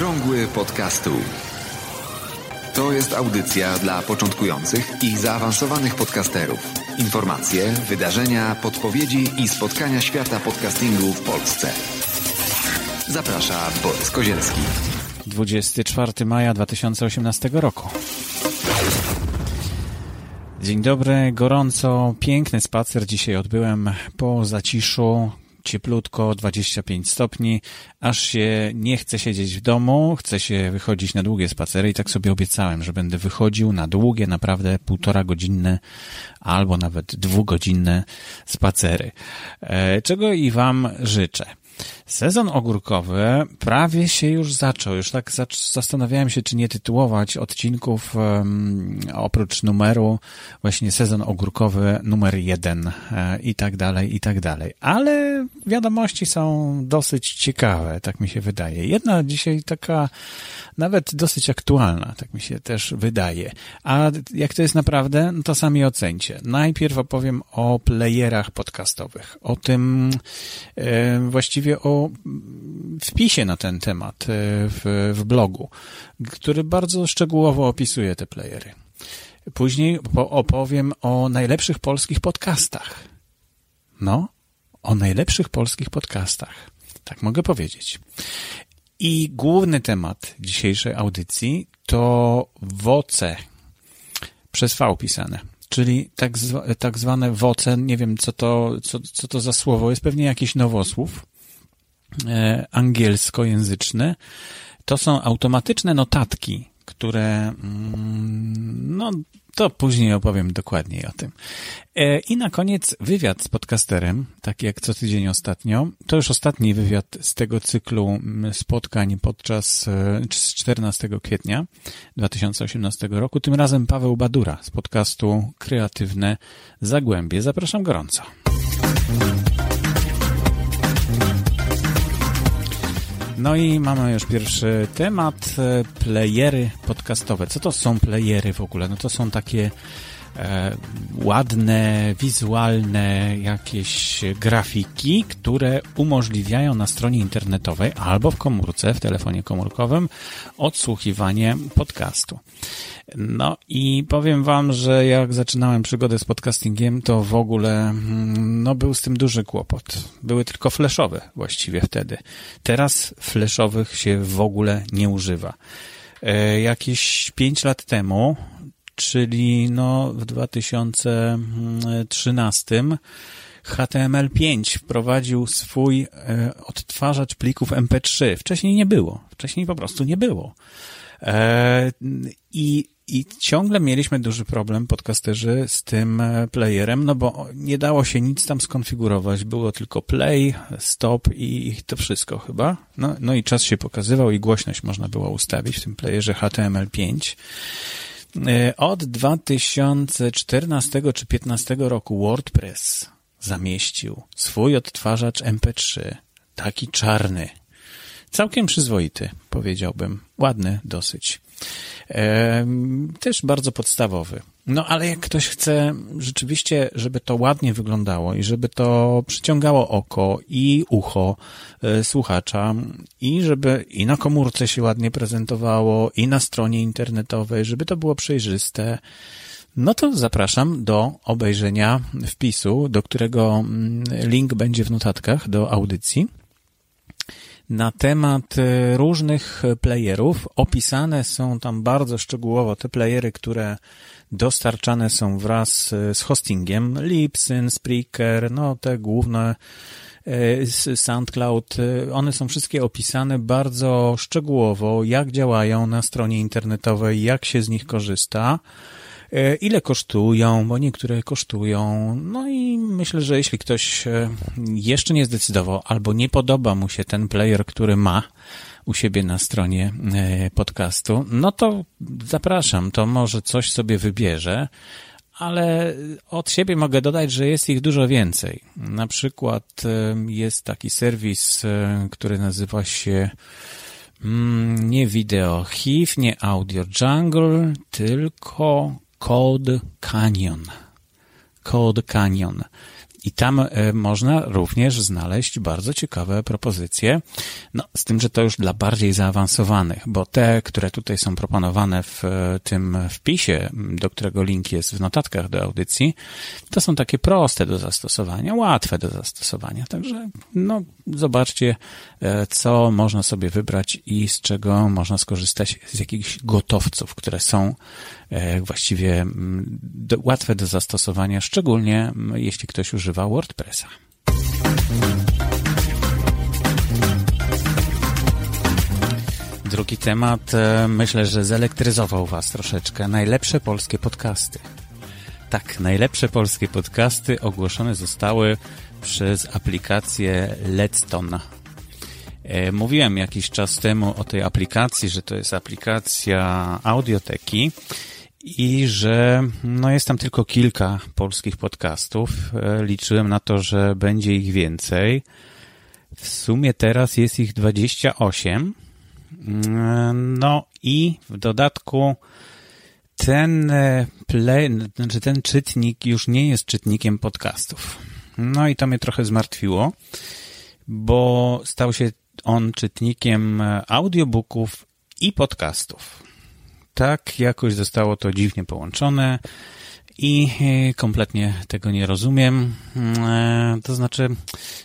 Okrągły podcastu. To jest audycja dla początkujących i zaawansowanych podcasterów. Informacje, wydarzenia, podpowiedzi i spotkania świata podcastingu w Polsce. Zaprasza Borys Kozielski. 24 maja 2018 roku. Dzień dobry, gorąco, piękny spacer dzisiaj odbyłem po zaciszu, cieplutko, 25 stopni, aż się nie chce siedzieć w domu, chce się wychodzić na długie spacery i tak sobie obiecałem, że będę wychodził na długie, naprawdę półtora godzinne albo nawet dwugodzinne spacery. E, czego i Wam życzę. Sezon ogórkowy prawie się już zaczął. Już tak zastanawiałem się, czy nie tytułować odcinków um, oprócz numeru właśnie sezon ogórkowy numer jeden e, i tak dalej, i tak dalej. Ale wiadomości są dosyć ciekawe, tak mi się wydaje. Jedna dzisiaj taka nawet dosyć aktualna, tak mi się też wydaje. A jak to jest naprawdę, no to sami ocencie. Najpierw opowiem o playerach podcastowych, o tym e, właściwie o wpisie na ten temat e, w, w blogu, który bardzo szczegółowo opisuje te playery. Później opowiem o najlepszych polskich podcastach. No, o najlepszych polskich podcastach. Tak mogę powiedzieć. I główny temat dzisiejszej audycji to woce przez V pisane, czyli tak, zwa, tak zwane woce, nie wiem co to, co, co to za słowo, jest pewnie jakiś nowosłów angielskojęzyczny. To są automatyczne notatki, które mm, no, to później opowiem dokładniej o tym. E, I na koniec wywiad z podcasterem, tak jak co tydzień ostatnio. To już ostatni wywiad z tego cyklu spotkań podczas 14 e, kwietnia 2018 roku. Tym razem Paweł Badura z podcastu Kreatywne Zagłębie. Zapraszam gorąco. No i mamy już pierwszy temat, e, playery podcastowe. Co to są playery w ogóle? No to są takie e, ładne, wizualne jakieś grafiki, które umożliwiają na stronie internetowej albo w komórce, w telefonie komórkowym odsłuchiwanie podcastu. No i powiem wam, że jak zaczynałem przygodę z podcastingiem, to w ogóle mm, no był z tym duży kłopot. Były tylko flashowe właściwie wtedy. Teraz flashowych się w ogóle nie używa. E, jakieś 5 lat temu, czyli no w 2013 HTML5 wprowadził swój e, odtwarzacz plików MP3. Wcześniej nie było. Wcześniej po prostu nie było. E, I i ciągle mieliśmy duży problem, podcasterzy, z tym e, playerem, no bo nie dało się nic tam skonfigurować. Było tylko play, stop i to wszystko chyba. No, no i czas się pokazywał i głośność można było ustawić w tym playerze HTML5. E, od 2014 czy 2015 roku WordPress zamieścił swój odtwarzacz MP3, taki czarny, całkiem przyzwoity, powiedziałbym, ładny dosyć. Też bardzo podstawowy. No ale jak ktoś chce rzeczywiście, żeby to ładnie wyglądało i żeby to przyciągało oko i ucho e, słuchacza i żeby i na komórce się ładnie prezentowało i na stronie internetowej, żeby to było przejrzyste, no to zapraszam do obejrzenia wpisu, do którego mm, link będzie w notatkach do audycji na temat e, różnych playerów. Opisane są tam bardzo szczegółowo te playery, które dostarczane są wraz e, z hostingiem. Libsyn, Spreaker, no te główne e, SoundCloud, one są wszystkie opisane bardzo szczegółowo, jak działają na stronie internetowej, jak się z nich korzysta. E, ile kosztują, bo niektóre kosztują. No i myślę, że jeśli ktoś e, jeszcze nie zdecydował albo nie podoba mu się ten player, który ma u siebie na stronie e, podcastu, no to zapraszam, to może coś sobie wybierze ale od siebie mogę dodać, że jest ich dużo więcej. Na przykład jest taki serwis, który nazywa się mm, nie Video HIV, nie Audio Jungle, tylko Code Canyon. Code Canyon. I tam e, można również znaleźć bardzo ciekawe propozycje, no, z tym, że to już dla bardziej zaawansowanych, bo te, które tutaj są proponowane w e, tym wpisie, do którego link jest w notatkach do audycji, to są takie proste do zastosowania, łatwe do zastosowania. Także, no, zobaczcie, e, co można sobie wybrać i z czego można skorzystać z jakichś gotowców, które są właściwie łatwe do zastosowania, szczególnie jeśli ktoś używa WordPressa. Drugi temat, e, myślę, że zelektryzował Was troszeczkę. Najlepsze polskie podcasty. Tak, najlepsze polskie podcasty ogłoszone zostały przez aplikację Letton. E, mówiłem jakiś czas temu o tej aplikacji, że to jest aplikacja audioteki i że no jest tam tylko kilka polskich podcastów. E, liczyłem na to, że będzie ich więcej. W sumie teraz jest ich 28. Mm, no i w dodatku ten e, play, znaczy ten czytnik już nie jest czytnikiem podcastów. No i to mnie trochę zmartwiło, bo stał się on czytnikiem e, audiobooków i podcastów tak jakoś zostało to dziwnie połączone i e, kompletnie tego nie rozumiem. E, to znaczy,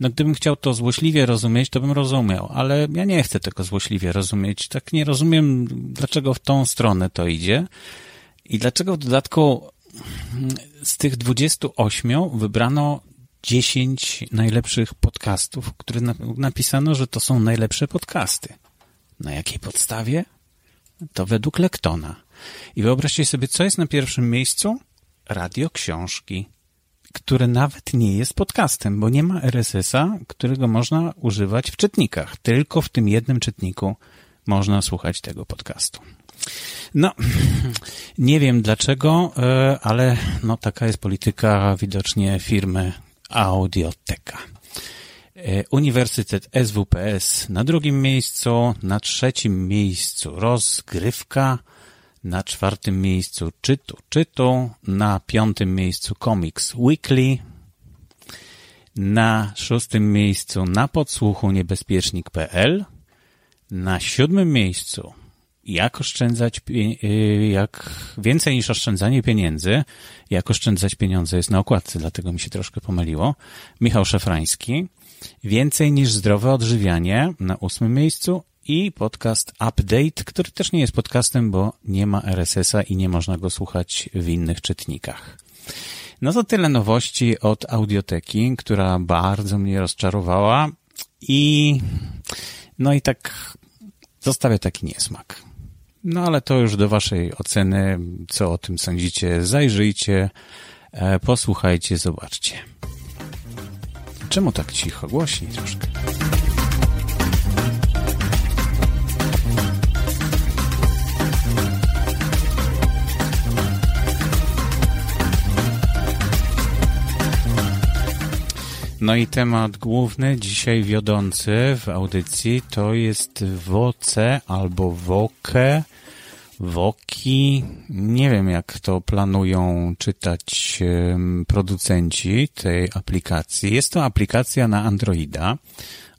no gdybym chciał to złośliwie rozumieć, to bym rozumiał, ale ja nie chcę tego złośliwie rozumieć. Tak nie rozumiem, dlaczego w tą stronę to idzie i dlaczego w dodatku mm, z tych 28 wybrano 10 najlepszych podcastów, które napisano, że to są najlepsze podcasty. Na jakiej podstawie? To według Lektona. I wyobraźcie sobie, co jest na pierwszym miejscu? Radio książki, które nawet nie jest podcastem, bo nie ma RSS-a, którego można używać w czytnikach. Tylko w tym jednym czytniku można słuchać tego podcastu. No, nie wiem dlaczego, e, ale no, taka jest polityka widocznie firmy Audioteka. E, Uniwersytet SWPS na drugim miejscu, na trzecim miejscu rozgrywka, na czwartym miejscu czytu czytu, na piątym miejscu Comics Weekly, na szóstym miejscu na podsłuchu niebezpiecznik.pl, na siódmym miejscu jak oszczędzać, y, jak więcej niż oszczędzanie pieniędzy, jak oszczędzać pieniądze jest na okładce, dlatego mi się troszkę pomyliło. Michał Szefrański. Więcej niż zdrowe odżywianie na ósmym miejscu i podcast Update, który też nie jest podcastem, bo nie ma RSS-a i nie można go słuchać w innych czytnikach. No to tyle nowości od audioteki, która bardzo mnie rozczarowała i no i tak zostawię taki niesmak. No ale to już do waszej oceny, co o tym sądzicie. Zajrzyjcie, e, posłuchajcie, zobaczcie. Czemu tak cicho? Głośniej troszkę. No i temat główny, dzisiaj wiodący w audycji, to jest WOCE albo WOKE, WOKI. Nie wiem, jak to planują czytać producenci tej aplikacji. Jest to aplikacja na Androida,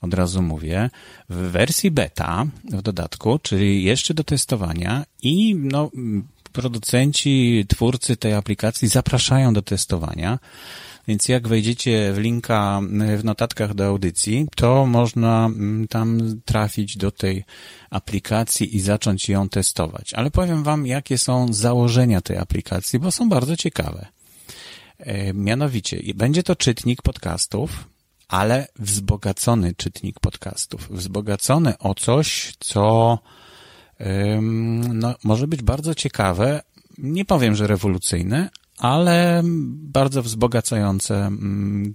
od razu mówię, w wersji beta w dodatku, czyli jeszcze do testowania i no, producenci, twórcy tej aplikacji zapraszają do testowania. Więc jak wejdziecie w linka w notatkach do audycji, to można mm, tam trafić do tej aplikacji i zacząć ją testować. Ale powiem Wam, jakie są założenia tej aplikacji, bo są bardzo ciekawe. E, mianowicie, będzie to czytnik podcastów, ale wzbogacony czytnik podcastów. Wzbogacony o coś, co no, może być bardzo ciekawe. Nie powiem, że rewolucyjne, ale bardzo wzbogacające. Mm,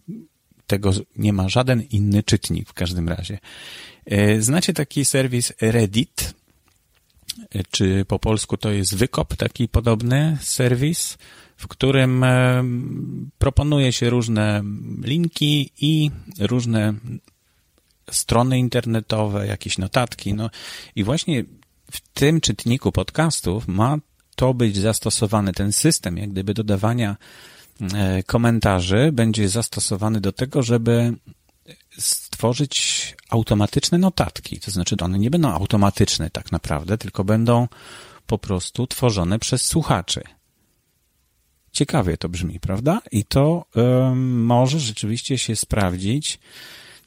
tego nie ma żaden inny czytnik w każdym razie. E, znacie taki serwis Reddit? E, czy po polsku to jest Wykop, taki podobny serwis, w którym e, proponuje się różne linki i różne strony internetowe, jakieś notatki. No i właśnie w tym czytniku podcastów ma to być zastosowany, ten system jak gdyby dodawania e, komentarzy będzie zastosowany do tego, żeby stworzyć automatyczne notatki. To znaczy, one nie będą automatyczne tak naprawdę, tylko będą po prostu tworzone przez słuchaczy. Ciekawie to brzmi, prawda? I to może rzeczywiście się sprawdzić.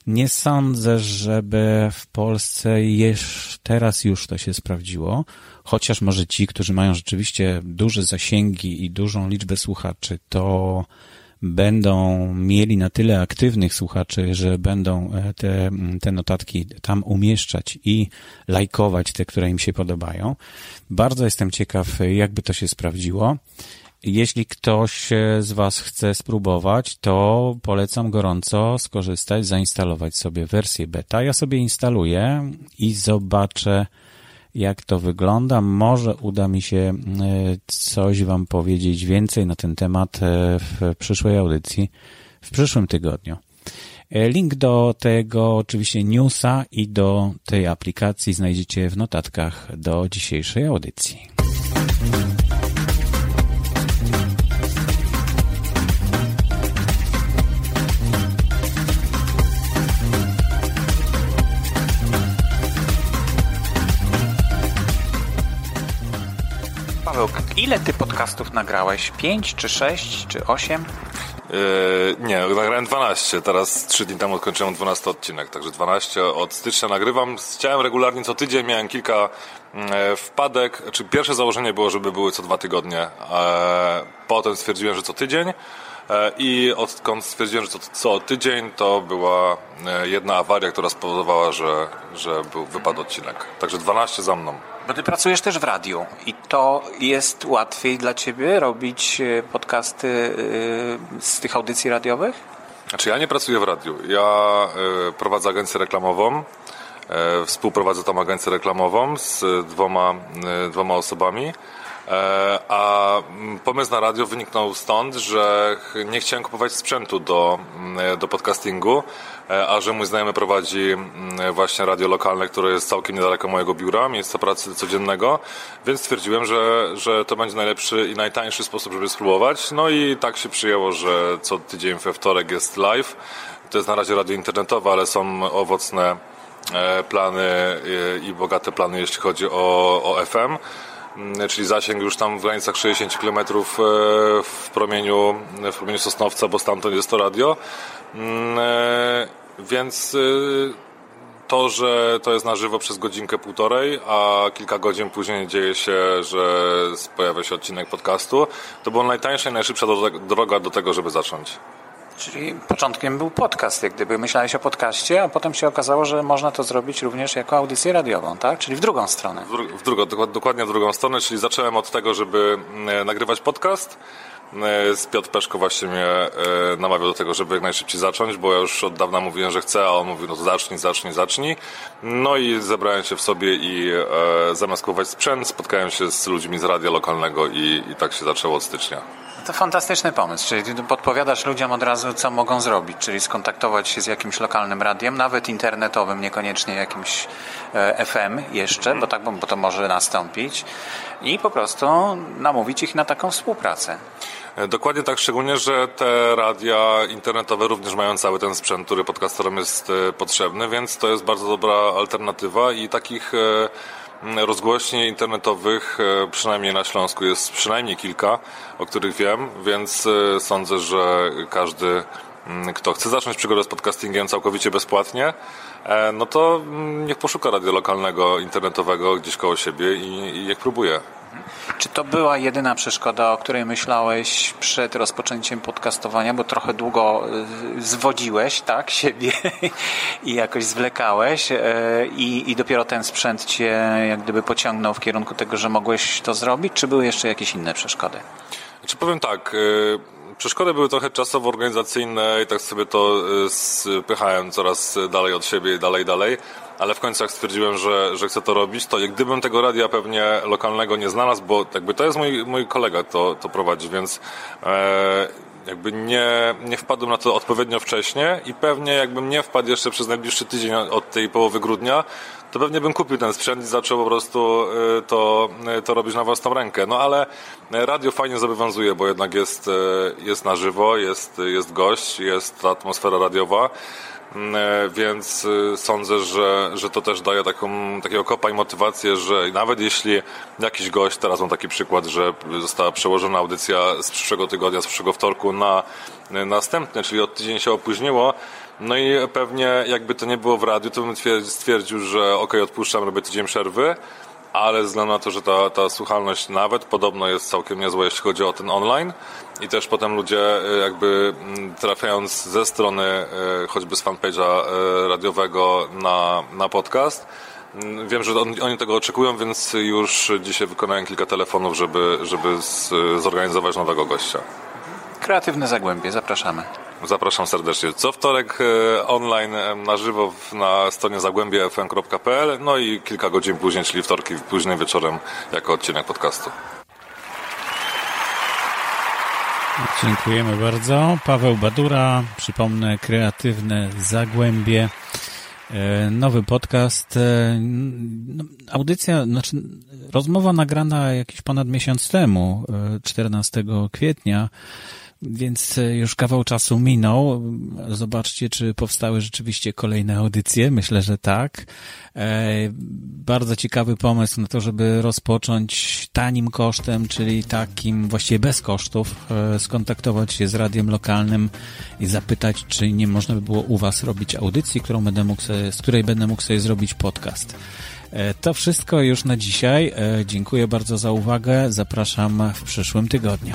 Nie sądzę, żeby w Polsce jeszcze teraz już to się sprawdziło, chociaż może ci, którzy mają rzeczywiście duże zasięgi i dużą liczbę słuchaczy, to będą mieli na tyle aktywnych słuchaczy, że będą e, te, te notatki tam umieszczać i lajkować te, które im się podobają. Bardzo jestem ciekaw, jakby to się sprawdziło. Jeśli ktoś e, z Was chce spróbować, to polecam gorąco skorzystać, zainstalować sobie wersję beta. Ja sobie instaluję i zobaczę, jak to wygląda. Może uda mi się e, coś Wam powiedzieć więcej na ten temat e, w przyszłej audycji, w przyszłym tygodniu. Link do tego oczywiście newsa i do tej aplikacji znajdziecie w notatkach do dzisiejszej audycji. Ile ty podcastów nagrałeś? Pięć, czy sześć, czy osiem? Yy, nie, nagrałem 12. Teraz 3 dni temu skończyłem 12 odcinek, także 12 od stycznia nagrywam. Chciałem regularnie co tydzień, miałem kilka yy, wpadek. Znaczy, pierwsze założenie było, żeby były co dwa tygodnie. Potem stwierdziłem, że co tydzień. E, I odkąd stwierdziłem, że to co tydzień, to była e, jedna awaria, która spowodowała, że, że był, wypadł odcinek. Także 12 za mną. Bo ty pracujesz też w radiu i to jest łatwiej dla ciebie robić e, podcasty z tych audycji radiowych? Znaczy ja nie pracuję w radiu. Ja prowadzę agencję reklamową. Współprowadzę tą agencję reklamową z dwoma, dwoma osobami. E, a pomysł na radio wyniknął stąd, że nie chciałem kupować sprzętu do, mm, do podcastingu, e, a że mój znajomy prowadzi mm, właśnie radio lokalne, które jest całkiem niedaleko mojego biura, miejsca pracy codziennego, więc stwierdziłem, że, że to będzie najlepszy i najtańszy sposób, żeby spróbować. No i tak się przyjęło, że co tydzień we wtorek jest live. To jest na razie radio internetowe, ale są owocne e, plany i bogate plany, jeśli chodzi o, o FM. Mm, czyli zasięg już tam w granicach 60 km e, w promieniu, w promieniu Sosnowca, bo stamtąd jest to radio. Mm, e, więc e, to, że to jest na żywo przez godzinkę, półtorej, a kilka godzin później dzieje się, że pojawia się odcinek podcastu, to była najtańsza i najszybsza droga do tego, żeby zacząć. Czyli początkiem był podcast, jak gdyby myślałeś o podcaście, a potem się okazało, że można to zrobić również jako audycję radiową, tak? Czyli w drugą stronę. W, w drugą, dokładnie w drugą stronę, czyli zacząłem od tego, żeby mm, nagrywać podcast. Mm, z Piotr Peszko właśnie mnie e, namawiał do tego, żeby jak najszybciej zacząć, bo ja już od dawna mówiłem, że chcę, a on mówił, no zacznij, zacznij, zacznij. No i zebrałem się w sobie i e, zamiast kupować sprzęt, spotkałem się z ludźmi z radia lokalnego i, i tak się zaczęło od stycznia. To fantastyczny pomysł, czyli podpowiadasz ludziom od razu, co mogą zrobić, czyli skontaktować się z jakimś lokalnym radiem, nawet internetowym, niekoniecznie jakimś e, FM jeszcze, bo tak bo to może nastąpić i po prostu namówić ich na taką współpracę. E, dokładnie tak, szczególnie, że te radia internetowe również mają cały ten sprzęt, który podcasterom jest e, potrzebny, więc to jest bardzo dobra alternatywa i takich rozgłośni internetowych, e, przynajmniej na Śląsku jest przynajmniej kilka, o których wiem, więc e, sądzę, że każdy, mm, kto chce zacząć przygodę z podcastingiem całkowicie bezpłatnie, e, no to mm, niech poszuka radio lokalnego, internetowego gdzieś koło siebie i, i niech próbuje. Czy to była jedyna przeszkoda, o której myślałeś przed rozpoczęciem podcastowania, bo trochę długo y, zwodziłeś, tak, siebie i jakoś zwlekałeś y, i, i dopiero ten sprzęt cię jak gdyby pociągnął w kierunku tego, że mogłeś to zrobić, czy były jeszcze jakieś inne przeszkody? Znaczy powiem tak, y, przeszkody były trochę czasowo-organizacyjne i tak sobie to spychałem coraz dalej od siebie i dalej, dalej ale w końcu jak stwierdziłem, że, że chcę to robić, to gdybym tego radia pewnie lokalnego nie znalazł, bo jakby to jest mój, mój kolega, to, to prowadzi, więc e, jakby nie, nie wpadłem na to odpowiednio wcześnie i pewnie jakbym nie wpadł jeszcze przez najbliższy tydzień od tej połowy grudnia, to pewnie bym kupił ten sprzęt i zaczął po prostu y, to, y, to robić na własną rękę. No ale radio fajnie zobowiązuje, bo jednak jest, y, jest na żywo, jest, jest gość, jest ta atmosfera radiowa. Więc sądzę, że, że to też daje taką, takiego kopa i motywację, że nawet jeśli jakiś gość, teraz mam taki przykład, że została przełożona audycja z przyszłego tygodnia, z przyszłego wtorku na następny, czyli od tydzień się opóźniło, no i pewnie jakby to nie było w radiu, to bym stwierdził, że ok, odpuszczam, robię tydzień przerwy, ale ze względu na to, że ta, ta słuchalność nawet podobno jest całkiem niezła, jeśli chodzi o ten online i też potem ludzie e, jakby mm, trafiając ze strony e, choćby z fanpage'a e, radiowego na, na podcast, mm, Wiem, że oni tego oczekują, więc już dzisiaj wykonałem kilka telefonów, żeby, żeby zorganizować nowego gościa. Kreatywne Zagłębie, zapraszamy. Zapraszam serdecznie. Co wtorek e, online e, na żywo na stronie zagłębiefm.pl, no i kilka godzin później, czyli wtorki późnym wieczorem jako odcinek podcastu. Dziękujemy bardzo. Paweł Badura, przypomnę, kreatywne Zagłębie. E, nowy podcast, audycja, znaczy rozmowa nagrana jakiś ponad miesiąc temu, 14 kwietnia więc e, już kawał czasu minął. Zobaczcie, czy powstały rzeczywiście kolejne audycje. Myślę, że tak. E, bardzo ciekawy pomysł na to, żeby rozpocząć tanim kosztem, czyli takim właściwie bez kosztów, e, skontaktować się z radiem lokalnym i zapytać, czy nie można by było u Was robić audycji, którą będę mógł sobie, z której będę mógł sobie zrobić podcast. To wszystko już na dzisiaj. Dziękuję bardzo za uwagę. Zapraszam w przyszłym tygodniu.